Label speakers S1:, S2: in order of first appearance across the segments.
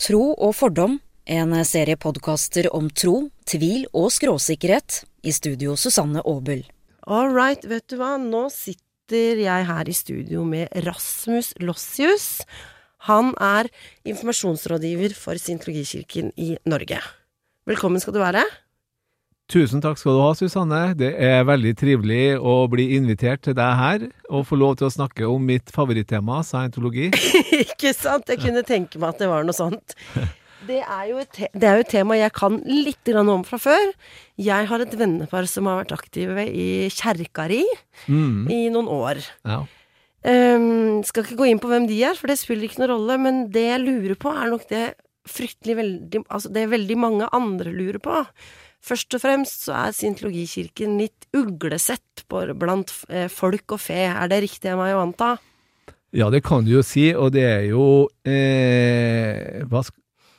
S1: Tro og fordom, en serie podkaster om tro, tvil og skråsikkerhet. I studio Susanne Aabel.
S2: All right, vet du hva, nå sitter jeg her i studio med Rasmus Lossius. Han er informasjonsrådgiver for Sintologikirken i Norge. Velkommen skal du være.
S3: Tusen takk skal du ha, Susanne. Det er veldig trivelig å bli invitert til deg her, og få lov til å snakke om mitt favorittema, scientologi.
S2: Ikke sant? Jeg kunne tenke meg at det var noe sånt. Det er jo et, det er jo et tema jeg kan litt om fra før. Jeg har et vennepar som har vært aktive i kjerkari
S3: Mm.
S2: i noen år.
S3: Ja.
S2: Um, skal ikke gå inn på hvem de er, for det spiller ikke noen rolle, men det jeg lurer på, er nok det fryktelig veldig Altså, det veldig mange andre lurer på. Først og fremst så er Scientologikirken litt uglesett blant eh, folk og fe. Er det riktig av meg å anta?
S3: ja, det kan du jo si, og det er jo eh, hva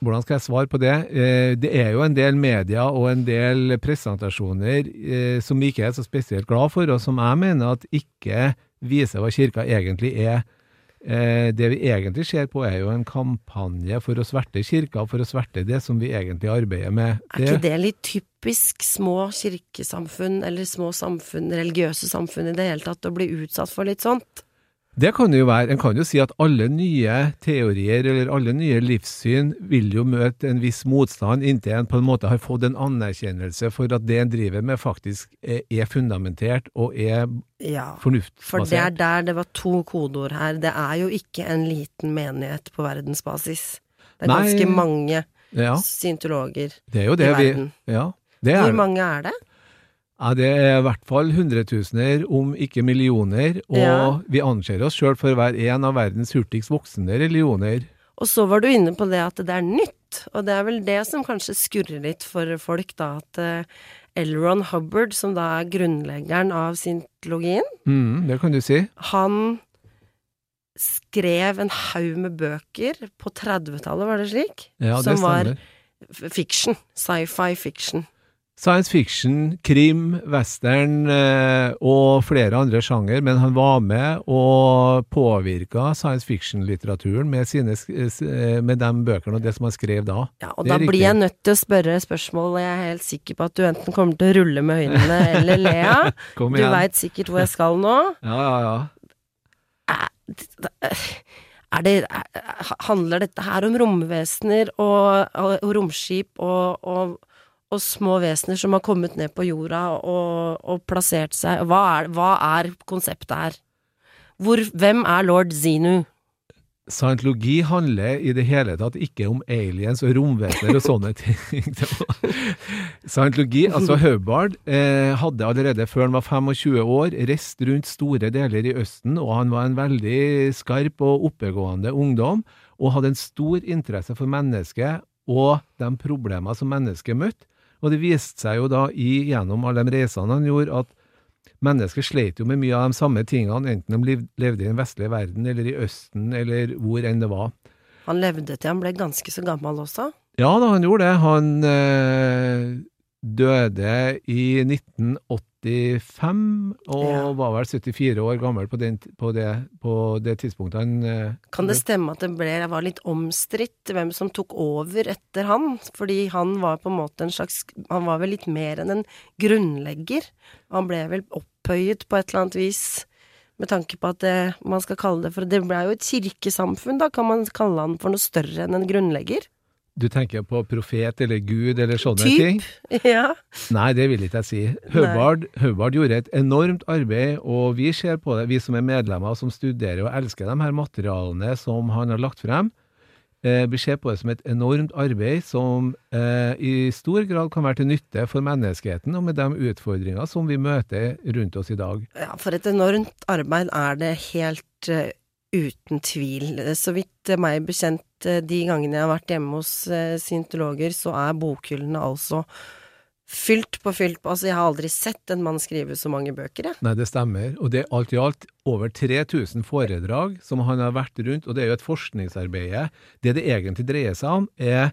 S3: Hvordan skal jeg svare på det? Eh, det er jo en del media og en del presentasjoner eh, som vi ikke er så spesielt glad for, og som jeg mener at ikke viser hva kirka egentlig er. Eh, det vi egentlig ser på, er jo en kampanje for å sverte kirka, for å sverte det som vi egentlig arbeider med.
S2: Er ikke det litt typisk små kirkesamfunn, eller små samfunn, religiøse samfunn i det hele tatt, å bli utsatt for litt sånt?
S3: Det kan jo være. En kan jo si at alle nye teorier eller alle nye livssyn vil jo møte en viss motstand inntil en på en måte har fått en anerkjennelse for at det en driver med faktisk er, er fundamentert og er
S2: Ja. For det er der det var to kodeord her. Det er jo ikke en liten menighet på verdensbasis. Det er
S3: Nei.
S2: ganske mange
S3: Ja,
S2: syntologer
S3: det er jo
S2: i
S3: det vi. Ja, det er,
S2: Hvor mange er det?
S3: Ja, det er i hvert fall hundretusener, om ikke millioner, og
S2: Ja.
S3: vi anser oss sjøl for å være en av verdens hurtigst voksende religioner.
S2: Og så var du inne på det at det er nytt, og det er vel det som kanskje skurrer litt for folk, da, at Elron. Ron Hubbard, som da er grunnleggeren av syntologien,
S3: Mm, det kan du si.
S2: han skrev en haug med bøker på 30-tallet, var det slik?
S3: Ja, det
S2: som
S3: stemmer.
S2: var fiction. Sci-fi fiction.
S3: Science fiction, krim, western eh, og flere andre sjanger, men han var med og påvirka science fiction-litteraturen med, s- eh, med de bøkene og det som han skrev da.
S2: Ja, og da
S3: riktig.
S2: blir jeg nødt til å spørre spørsmål, jeg er helt sikker på at du enten kommer til å rulle med øynene eller le av. Du veit sikkert hvor jeg skal nå.
S3: Ja, ja, ja.
S2: Er det, er, handler dette her om romvesener og, og, og romskip og, og, og små vesener som har kommet ned på jorda og, og plassert seg? Hva er, hva er konseptet her? Hvor, hvem er lord Zenu?
S3: Scientologi handler i det hele tatt ikke om aliens og romvesener og sånne ting. Scientologi, altså Hubbard, eh, hadde allerede før han var 25 år reist rundt store deler i Østen, og han var en veldig skarp og oppegående ungdom, og hadde en stor interesse for mennesket og de problemer som mennesket møtte. Og det viste seg jo da i, gjennom alle de reisene han gjorde, at Mennesker slet jo med mye av de samme tingene, enten de levde i den vestlige verden, eller i Østen, eller hvor enn det var.
S2: Han levde til han ble ganske så gammel også.
S3: Ja da, han gjorde det. Han eh, døde i 1985, og
S2: Ja.
S3: var vel 74 år gammel på, den, på, det, på det tidspunktet han eh,
S2: Kan det stemme at det ble, var litt omstridt hvem som tok over etter han? Fordi han var på en måte en slags Han var vel litt mer enn en grunnlegger. Han ble vel opphøyet på et eller annet vis, med tanke på at det, man skal kalle det for Det ble jo et kirkesamfunn, da. Kan man kalle han for noe større enn en grunnlegger?
S3: Du tenker på profet eller Gud eller sånne
S2: Typ.
S3: ting?
S2: Ja.
S3: Nei, det vil ikke jeg si. Hubbard, Hubbard gjorde et enormt arbeid, og vi ser på det, vi som er medlemmer som studerer og elsker de her materialene som han har lagt frem. Eh, vi ser på det som et enormt arbeid som eh, i stor grad kan være til nytte for menneskeheten og med de utfordringer som vi møter rundt oss i dag.
S2: ja, for et enormt arbeid er det helt uh, uten tvil. Så vidt meg bekjent, eh, de gangene jeg har vært hjemme hos uh, syntologer, så er bokhyllene altså fylt på fylt på. Altså, jeg har aldri sett en mann skrive så mange bøker, jeg.
S3: Nei, det stemmer. Og det er alt i alt over 3000 foredrag som han har vært rundt, og det er jo et forskningsarbeid. Det det egentlig dreier seg om, er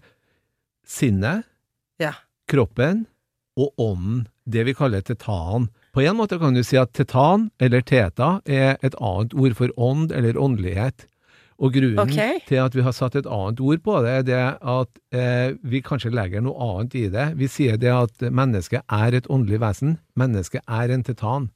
S3: sinnet,
S2: Ja.
S3: kroppen og ånden, det vi kaller tetan. På en måte kan du si at tetan, eller teta, er et annet ord for ånd eller åndelighet. Og grunnen
S2: okay.
S3: til at vi har satt et annet ord på det, er det at eh, vi kanskje legger noe annet i det. Vi sier det at mennesket er et åndelig vesen. Mennesket er en tetan.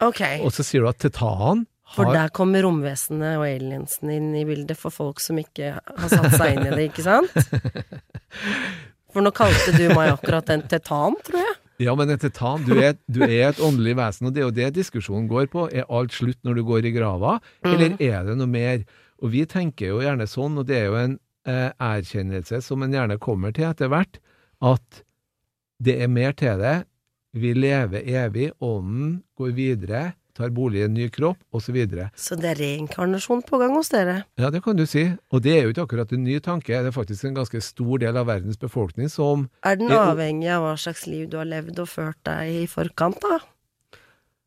S2: Ok.
S3: Og så sier du at tetanen
S2: For der kommer romvesenet og aliensene inn i bildet for folk som ikke har satt seg inn i det, ikke sant? For nå kalte du meg akkurat en tetan, tror jeg.
S3: Ja, men en tetan, du er, du er et åndelig vesen, og det er jo det diskusjonen går på. Er alt slutt når du går i grava, eller er det noe mer? Og vi tenker jo gjerne sånn, og det er jo en eh, erkjennelse som en gjerne kommer til etter hvert, at det er mer til det. Vi lever evig, ånden går videre, tar bolig i en ny kropp, osv.
S2: Så så det er reinkarnasjon på gang hos dere.
S3: Ja, det kan du si. Og det er jo ikke akkurat en ny tanke, det er faktisk en ganske stor del av verdens befolkning som
S2: Er den avhengig av hva slags liv du har levd og ført deg i forkant, da?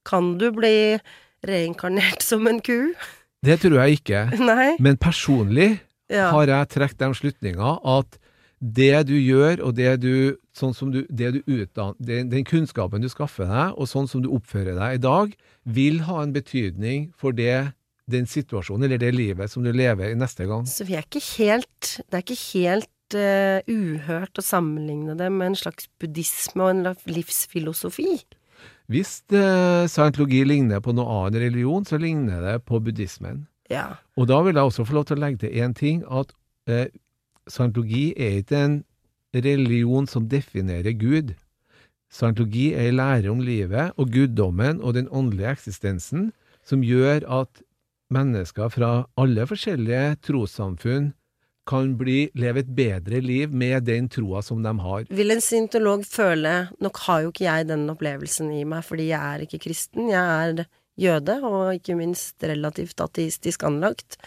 S2: Kan du bli reinkarnert som en ku?
S3: Det tror jeg ikke.
S2: Nei?
S3: Men personlig
S2: Ja.
S3: har jeg trukket den slutninga at det du gjør, og det du, sånn som du, det du utdanner, den, den kunnskapen du skaffer deg, og sånn som du oppfører deg i dag, vil ha en betydning for det, den situasjonen eller det livet som du lever i neste gang.
S2: Så vi er ikke helt Det er ikke helt uh, uhørt å sammenligne det med en slags buddhisme og en livsfilosofi.
S3: Hvis eh, scientologi ligner på noen annen religion, så ligner det på buddhismen.
S2: Ja.
S3: Og da vil jeg også få lov til å legge til én ting, at eh, scientologi er ikke en religion som definerer Gud. Scientologi er en lære om livet og guddommen og den åndelige eksistensen som gjør at mennesker fra alle forskjellige trossamfunn kan bli, leve et bedre liv med den troa som de har.
S2: Vil en syntolog føle Nok har jo ikke jeg den opplevelsen i meg, fordi jeg er ikke kristen. Jeg er jøde, og ikke minst relativt ateistisk anlagt.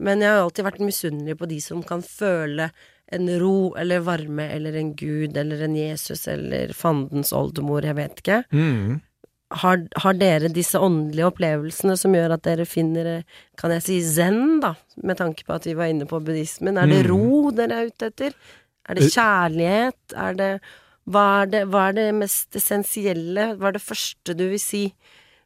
S2: Men jeg har alltid vært misunnelig på de som kan føle en ro eller varme eller en gud eller en Jesus eller fandens oldemor, jeg vet ikke.
S3: Mm.
S2: Har, har dere disse åndelige opplevelsene som gjør at dere finner, eh, kan jeg si, zen, da, med tanke på at vi var inne på buddhismen? Er det
S3: Mm.
S2: ro dere er ute etter? Er det kjærlighet? Er det hva, er det hva er det mest essensielle? Hva er det første du vil si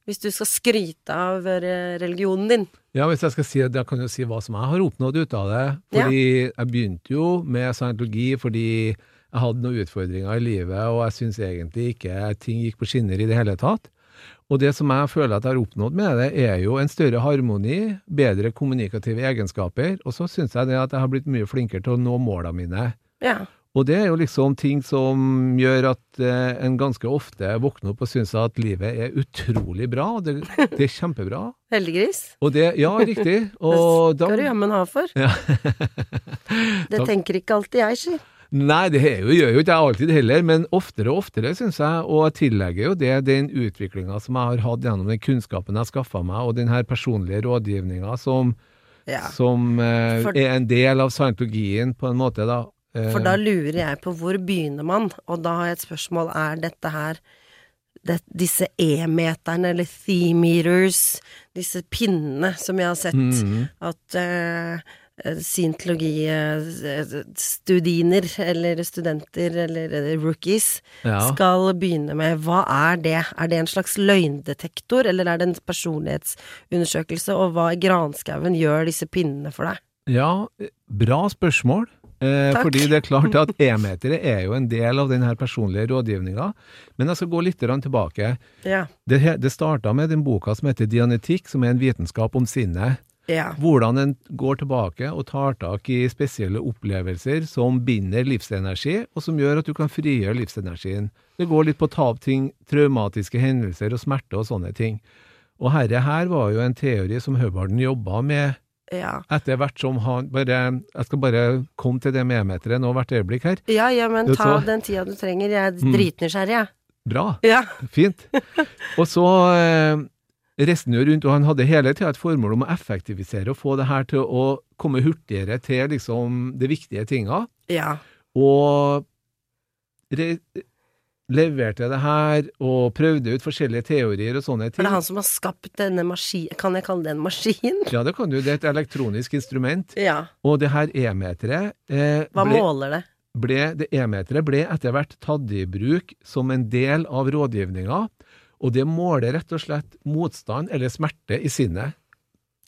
S2: hvis du skal skryte av eh, religionen din?
S3: Ja, hvis jeg skal si det, jeg kan jo si hva som jeg har oppnådd ut av det. Fordi jeg begynte jo med scientologi fordi jeg hadde noen utfordringer i livet, og jeg syns egentlig ikke ting gikk på skinner i det hele tatt. Og det som jeg føler at jeg har oppnådd med det, er jo en større harmoni, bedre kommunikative egenskaper, og så syns jeg det at jeg har blitt mye flinkere til å nå målene mine.
S2: Ja.
S3: Og det er jo liksom ting som gjør at eh, en ganske ofte våkner opp og syns at livet er utrolig bra, det, det er kjempebra.
S2: Heldiggris?
S3: Ja, riktig. Og det
S2: Skal du jammen ha for.
S3: Ja.
S2: Det tenker ikke alltid jeg, sier.
S3: Nei, det jo, gjør jo ikke jeg alltid heller, men oftere og oftere, syns jeg. Og jeg tillegger jo det den utviklinga som jeg har hatt gjennom den kunnskapen jeg skaffa meg, og den her personlige rådgivninga som,
S2: Ja.
S3: som eh,
S2: For-
S3: er en del av scientologien, på en måte, da. Eh,
S2: For da lurer jeg på hvor begynner man, og da har jeg et spørsmål, er dette her det, disse E-meterne, eller theme-meters, disse pinnene som jeg har sett
S3: Mhm.
S2: at uh, scientologi-studiner, eller studenter, eller eh, rookies,
S3: Ja.
S2: skal begynne med. Hva er det? Er det en slags løgndetektor, eller er det en personlighetsundersøkelse? Og hva i granskauen gjør disse pinnene for deg?
S3: Ja, bra spørsmål. Eh, fordi det er klart at E-meteret er jo en del av den personlige rådgivninga. Men jeg skal gå litt tilbake.
S2: Ja.
S3: Det, det starta med den boka som heter Dianetikk, som er en vitenskap om sinnet.
S2: Ja.
S3: Hvordan en går tilbake og tar tak i spesielle opplevelser som binder livsenergi, og som gjør at du kan frigjøre livsenergien. Det går litt på å ta opp ting, traumatiske hendelser og smerte og sånne ting. Og herre her var jo en teori som Høvarden jobba med
S2: Ja.
S3: etter hvert som han bare Jeg skal bare komme til det med E-meteret nå hvert øyeblikk her.
S2: Ja, ja, men ta
S3: så,
S2: den tida du trenger. Jeg er
S3: Mm.
S2: dritnysgjerrig, jeg.
S3: Bra.
S2: Ja.
S3: Fint. Og så jo rundt, og han hadde hele tida et formål om å effektivisere og få det her til å komme hurtigere til liksom de viktige tinga.
S2: Ja.
S3: Og leverte det her, og prøvde ut forskjellige teorier og sånne ting.
S2: For det er han som har skapt denne maskin... Kan jeg kalle det en maskin?
S3: Ja, det kan du. Det er et elektronisk instrument.
S2: Ja.
S3: Og det her E-meteret eh,
S2: Hva
S3: ble,
S2: måler det?
S3: ble, det E-meteret ble etter hvert tatt i bruk som en del av rådgivninga, og det måler rett og slett motstand eller smerte i sinnet.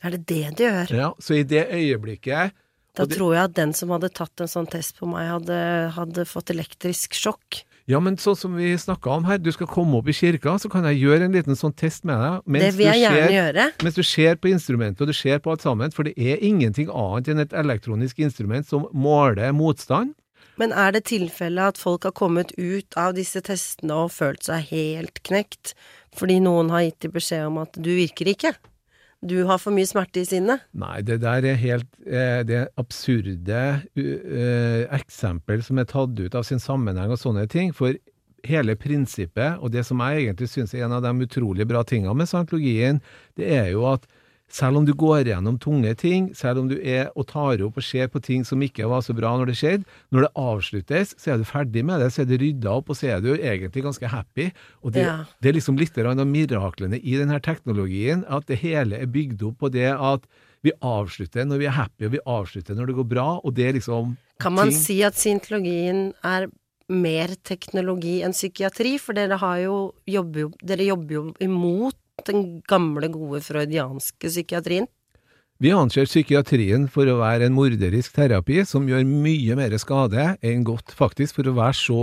S2: Er det det det gjør?
S3: Ja, så i det øyeblikket
S2: Da
S3: det-
S2: tror jeg at den som hadde tatt en sånn test på meg, hadde, hadde fått elektrisk sjokk.
S3: Ja, men sånn som vi snakka om her, du skal komme opp i kirka, så kan jeg gjøre en liten sånn test med deg. mens
S2: det vil jeg gjerne
S3: ser-
S2: gjøre.
S3: Mens du ser på instrumentet, og du ser på alt sammen, for det er ingenting annet enn et elektronisk instrument som måler motstand.
S2: Men er det tilfelle at folk har kommet ut av disse testene og følt seg helt knekt fordi noen har gitt dem beskjed om at du virker ikke? Du har for mye smerte i sinnet?
S3: Nei, det der er helt eh, Det absurde eh, eksempel som er tatt ut av sin sammenheng og sånne ting. For hele prinsippet, og det som jeg egentlig syns er en av de utrolig bra tingene med scientologien, det er jo at selv om du går gjennom tunge ting, selv om du er og tar opp og ser på ting som ikke var så bra når det skjedde, når det avsluttes, så er du ferdig med det, så er det rydda opp, og så er du egentlig ganske happy. Og det,
S2: Ja.
S3: det er liksom litt av miraklene i denne teknologien, at det hele er bygd opp på det at vi avslutter når vi er happy, og vi avslutter når det går bra, og det er liksom
S2: Kan man
S3: ting
S2: si at scientologien er mer teknologi enn psykiatri? For dere har jo jobber jo, dere jobber jo imot den gamle, gode freudianske psykiatrien.
S3: Vi anser psykiatrien for å være en morderisk terapi som gjør mye mer skade enn godt, faktisk, for å være så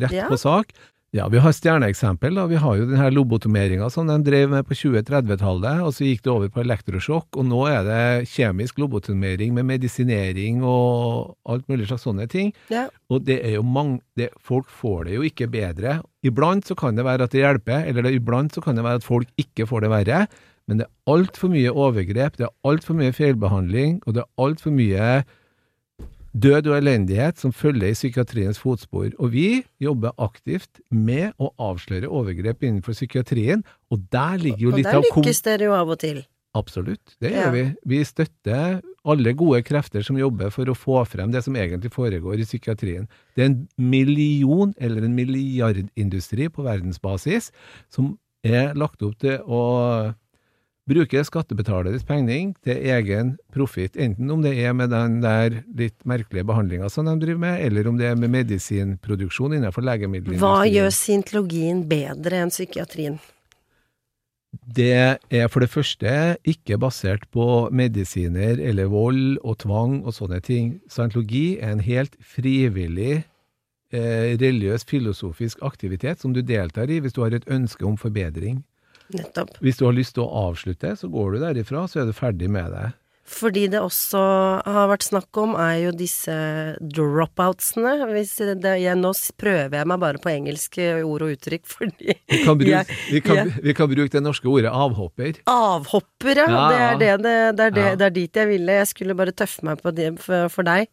S3: rett
S2: Ja.
S3: på sak. Ja, vi har stjerneeksempel. da. Vi har jo denne lobotomeringa som de drev med på 2030-tallet, og så gikk det over på elektrosjokk, og nå er det kjemisk lobotomering med medisinering og alt mulig slags sånne ting.
S2: Ja.
S3: Og det er jo mange det, Folk får det jo ikke bedre. Iblant så kan det være at det hjelper, eller det, iblant så kan det være at folk ikke får det verre. Men det er altfor mye overgrep, det er altfor mye feilbehandling, og det er altfor mye død og elendighet som følger i psykiatriens fotspor. Og vi jobber aktivt med å avsløre overgrep innenfor psykiatrien, og der ligger jo
S2: Og
S3: litt
S2: av
S3: av der
S2: lykkes dere jo av og til.
S3: Absolutt, det
S2: Ja.
S3: gjør vi. Vi støtter alle gode krefter som jobber for å få frem det som egentlig foregår i psykiatrien. Det er en million- eller en milliardindustri på verdensbasis som er lagt opp til å bruke skattebetalernes penger til egen profitt, enten om det er med den der litt merkelige behandlinga som de driver med, eller om det er med medisinproduksjon innenfor legemiddelindustrien.
S2: Hva gjør scientologien bedre enn psykiatrien?
S3: Det er for det første ikke basert på medisiner eller vold og tvang og sånne ting. Scientologi er en helt frivillig eh, religiøs filosofisk aktivitet som du deltar i hvis du har et ønske om forbedring.
S2: Nettopp.
S3: Hvis du har lyst til å avslutte, så går du derifra, så er du ferdig med det.
S2: Fordi det også har vært snakk om, er jo disse dropoutsene. Hvis det, jeg, nå prøver jeg meg bare på engelske ord og uttrykk, fordi
S3: Vi kan bruke,
S2: jeg-
S3: vi kan,
S2: jeg-
S3: vi kan bruke det norske ordet avhopper.
S2: Avhopper, ja.
S3: Ja,
S2: Det, er det, det, det, er det,
S3: Ja.
S2: det er dit jeg ville. Jeg skulle bare tøffe meg på det for, for deg.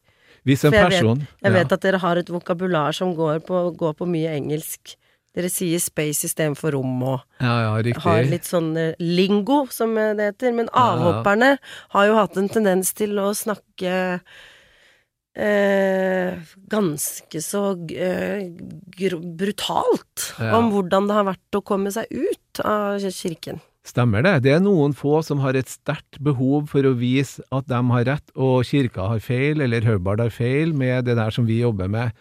S3: Hvis en
S2: For jeg vet-
S3: person
S2: Jeg
S3: ja.
S2: vet at dere har et vokabular som går på, går på mye engelsk. Dere sier space istedenfor rom og
S3: ja, ja,
S2: har litt sånn eh, lingo, som eh, det heter. Men
S3: Ja, ja.
S2: avhopperne har jo hatt en tendens til å snakke eh, ganske så eh, brutalt om hvordan det har vært å komme seg ut av kirken.
S3: Stemmer det. Det er noen få som har et sterkt behov for å vise at de har rett og kirka har feil, eller Hubbard har feil, med det der som vi jobber med.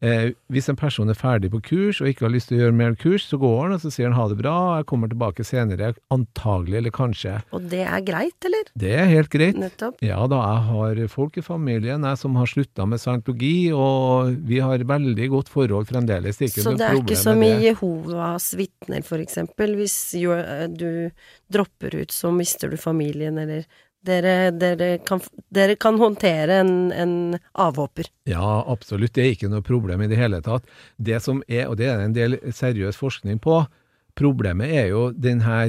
S3: Eh, hvis en person er ferdig på kurs og ikke har lyst til å gjøre mer kurs, så går han og så sier han ha det bra, jeg kommer tilbake senere, antagelig eller kanskje.
S2: Og det er greit, eller?
S3: Det er helt greit.
S2: Nettopp.
S3: Ja da, jeg har folk i familien jeg som har slutta med scientologi, og vi har veldig godt forhold fremdeles. Det
S2: Så det er ikke som i. Jehovas vitner, for eksempel. Hvis eh, du dropper ut, så mister du familien, eller dere, dere, kan, dere kan håndtere en, en avhopper.
S3: Ja, absolutt. Det er ikke noe problem i det hele tatt. Det som er, og det er en del seriøs forskning på, problemet er jo denne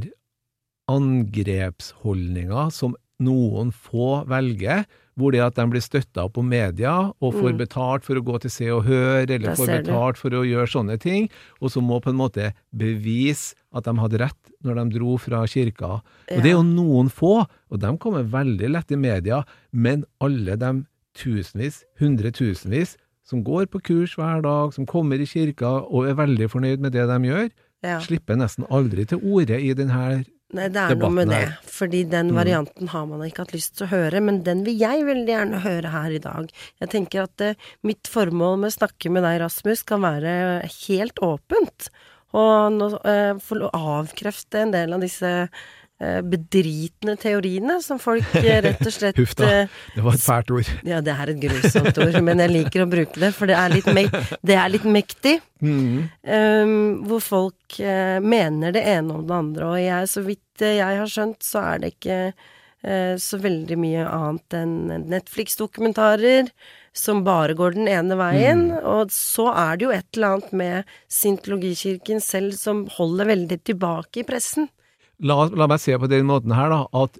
S3: angrepsholdninga som noen få velger, hvor det at de blir støtta opp på media og får
S2: Mm.
S3: betalt for å gå til Se og Hør, eller får
S2: betalt du.
S3: for å gjøre sånne ting, og som må på en måte bevise at de hadde rett når de dro fra kirka. Og det er jo noen få, og de kommer veldig lett i media, men alle de tusenvis, hundretusenvis, som går på kurs hver dag, som kommer i kirka og er veldig fornøyd med det de gjør,
S2: Ja.
S3: slipper nesten aldri til orde i denne
S2: Nei, det er noe med det.
S3: her.
S2: Fordi den varianten har man ikke hatt lyst til å høre, men den vil jeg veldig gjerne høre her i dag. Jeg tenker at eh, mitt formål med å snakke med deg, Rasmus, kan være helt åpent. Og nå, eh, å avkrefte en del av disse eh, bedritne teoriene som folk eh, rett og slett
S3: Huff da.
S2: eh,
S3: Det var et fælt ord.
S2: Ja, det er et grusomt ord, men jeg liker å bruke det, for det er litt, me det er litt mektig.
S3: Mm.
S2: Um, hvor folk uh, mener det ene om det andre, og jeg, så vidt eh, jeg har skjønt, så er det ikke uh, så veldig mye annet enn Netflix-dokumentarer som bare går den ene veien, og så er det jo et eller annet med sintologikirken selv som holder veldig tilbake i pressen.
S3: La, la meg se på den måten her, da, at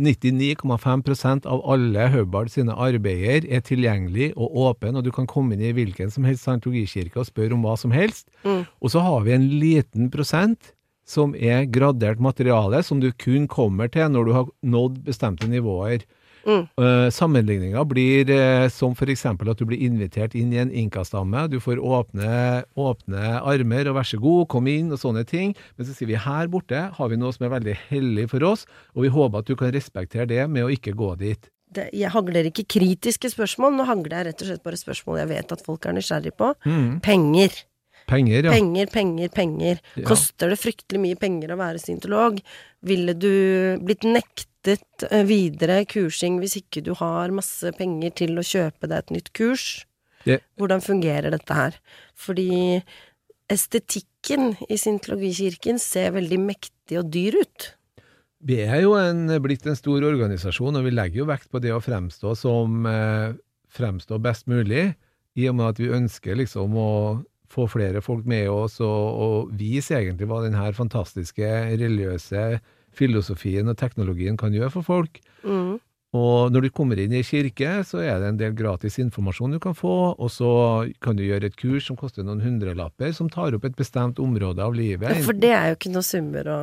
S3: 99,5% av alle Hubbard sine arbeider er tilgjengelig og åpen, og du kan komme inn i hvilken som helst scientologikirke og spørre om hva som helst.
S2: Mm.
S3: Og så har vi en liten prosent som er gradert materiale, som du kun kommer til når du har nådd bestemte nivåer.
S2: Mm.
S3: Uh, Sammenligninga blir eh, som eksempel at du blir invitert inn i en inkastamme. Du får åpne, åpne armer og vær så god, kom inn og sånne ting. Men så sier vi her borte har vi noe som er veldig hellig for oss, og vi håper at du kan respektere det med å ikke gå dit.
S2: Det, jeg hagler ikke kritiske spørsmål, nå hagler jeg rett og slett bare spørsmål jeg vet at folk er nysgjerrig på.
S3: Mm.
S2: Penger.
S3: Penger, ja.
S2: Penger, penger, penger.
S3: Ja.
S2: Koster det fryktelig mye penger å være syntolog? Ville du blitt nektet eh, videre kursing hvis ikke du har masse penger til å kjøpe deg et nytt kurs?
S3: Det-
S2: Hvordan fungerer dette her? Fordi estetikken i syntologikirken ser veldig mektig og dyr ut.
S3: Vi er jo en, blitt en stor organisasjon, og vi legger jo vekt på det å fremstå som eh, fremstå best mulig, i og med at vi ønsker liksom å få flere folk med oss og, og vise egentlig hva denne fantastiske religiøse filosofien og teknologien kan gjøre for folk.
S2: Mm.
S3: Og når du kommer inn i kirke, så er det en del gratis informasjon du kan få, og så kan du gjøre et kurs som koster noen hundrelapper, som tar opp et bestemt område av livet.
S2: For det er jo ikke noe summer å,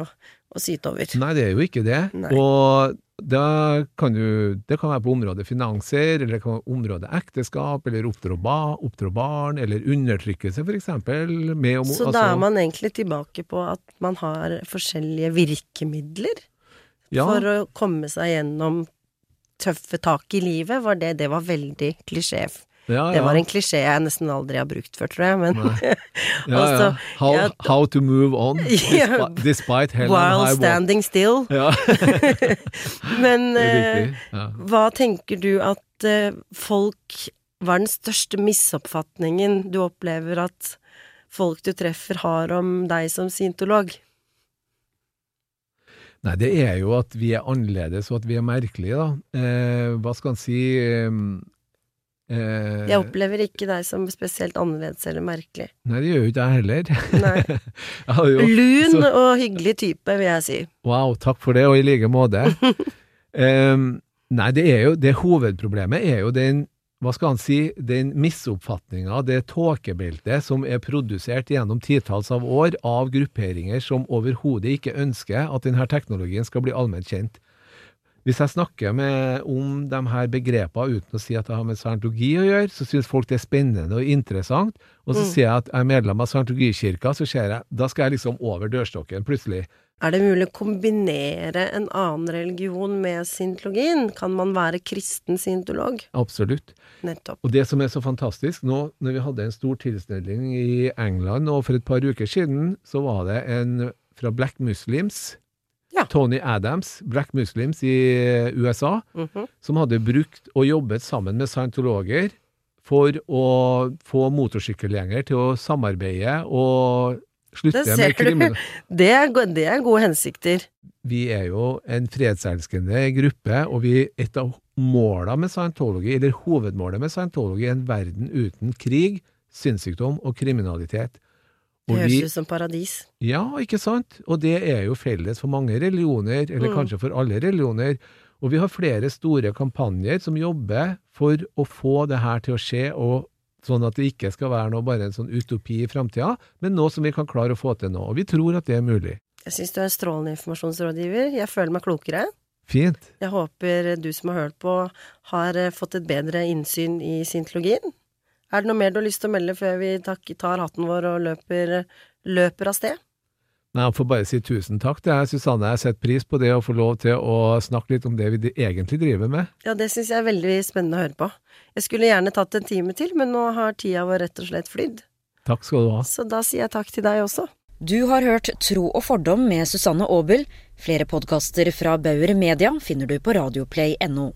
S2: å syte over.
S3: Nei, det er jo ikke det.
S2: Nei.
S3: Og da kan du, det kan være på området finanser, eller det kan være området ekteskap, eller oppdra, ba, barn, eller undertrykkelse, eksempel. Med, om-
S2: Så
S3: altså-
S2: da er man egentlig tilbake på at man har forskjellige virkemidler
S3: ja,
S2: for å komme seg gjennom tøffe tak i livet, var det Det var veldig klisjé.
S3: Ja,
S2: Det var en klisjé jeg nesten aldri har brukt før, tror jeg, men
S3: Ja, ja.
S2: Altså,
S3: How,
S2: ja,
S3: how to move on,
S2: Ja.
S3: despite, despite hell
S2: while standing still.
S3: Ja,
S2: Men eh.
S3: Ja.
S2: hva tenker du at eh, folk Hva er den største misoppfatningen du opplever at folk du treffer har om deg som syntolog?
S3: Nei, det er jo at vi er annerledes, og at vi er merkelige, da. Eh, hva skal en si eh,
S2: Jeg opplever ikke deg som spesielt annerledes eller merkelig.
S3: Nei, det gjør jo ikke jeg heller. Jeg jo,
S2: Lun
S3: så-
S2: og hyggelig type, vil jeg si.
S3: Wow, takk for det, og i like måte. um, nei, det er jo det hovedproblemet er jo den hva skal han si, den misoppfatninga, det tåkebeltet som er produsert gjennom titalls av år av grupperinger som overhodet ikke ønsker at denne teknologien skal bli allment kjent. Hvis jeg snakker med, om de her begrepene uten å si at det har med scientologi å gjøre, så syns folk det er spennende og interessant. Og så
S2: Mm.
S3: sier jeg at jeg er medlem av scientologikirka, så ser jeg, da skal jeg liksom over dørstokken plutselig.
S2: Er det mulig å kombinere en annen religion med scientologien? Kan man være kristen scientolog?
S3: Absolutt.
S2: Nettopp.
S3: Og det som er så fantastisk nå, når vi hadde en stor tilstelning i England, og for et par uker siden, så var det en fra Black Muslims,
S2: Ja.
S3: Tony Adams, Black Muslims i USA,
S2: Mhm.
S3: som hadde brukt og jobbet sammen med scientologer for å få motorsykkelgjenger til å samarbeide og slutte med
S2: du. Det det er gode hensikter.
S3: vi er jo en fredselskende gruppe, og vi, et av målene med scientology, eller hovedmålet med scientology, er en verden uten krig, sinnssykdom og kriminalitet.
S2: Det høres ut som paradis.
S3: ja, ikke sant? Og det er jo felles for mange religioner, eller
S2: Mm.
S3: kanskje for alle religioner. Og vi har flere store kampanjer som jobber for å få det her til å skje, og sånn at det ikke skal være noe bare en sånn utopi i framtida, men noe som vi kan klare å få til nå. Og vi tror at det er mulig.
S2: Jeg syns du er en strålende informasjonsrådgiver. Jeg føler meg klokere.
S3: Fint.
S2: Jeg håper du som har hørt på, har eh, fått et bedre innsyn i syntologien. Er det noe mer du har lyst til å melde før vi tar hatten vår og løper, løper av sted?
S3: Nei, Jeg får bare si tusen takk til deg, Susanne. Jeg setter pris på det å få lov til å snakke litt om det vi egentlig driver med.
S2: Ja, det syns jeg er veldig spennende å høre på. Jeg skulle gjerne tatt en time til, men nå har tida vår rett og slett flydd.
S3: Takk skal du ha.
S2: Så da sier jeg takk til deg også.
S1: Du har hørt Tro og fordom med Susanne Aabel. Flere podkaster fra Bauer Media finner du på radioplay.no.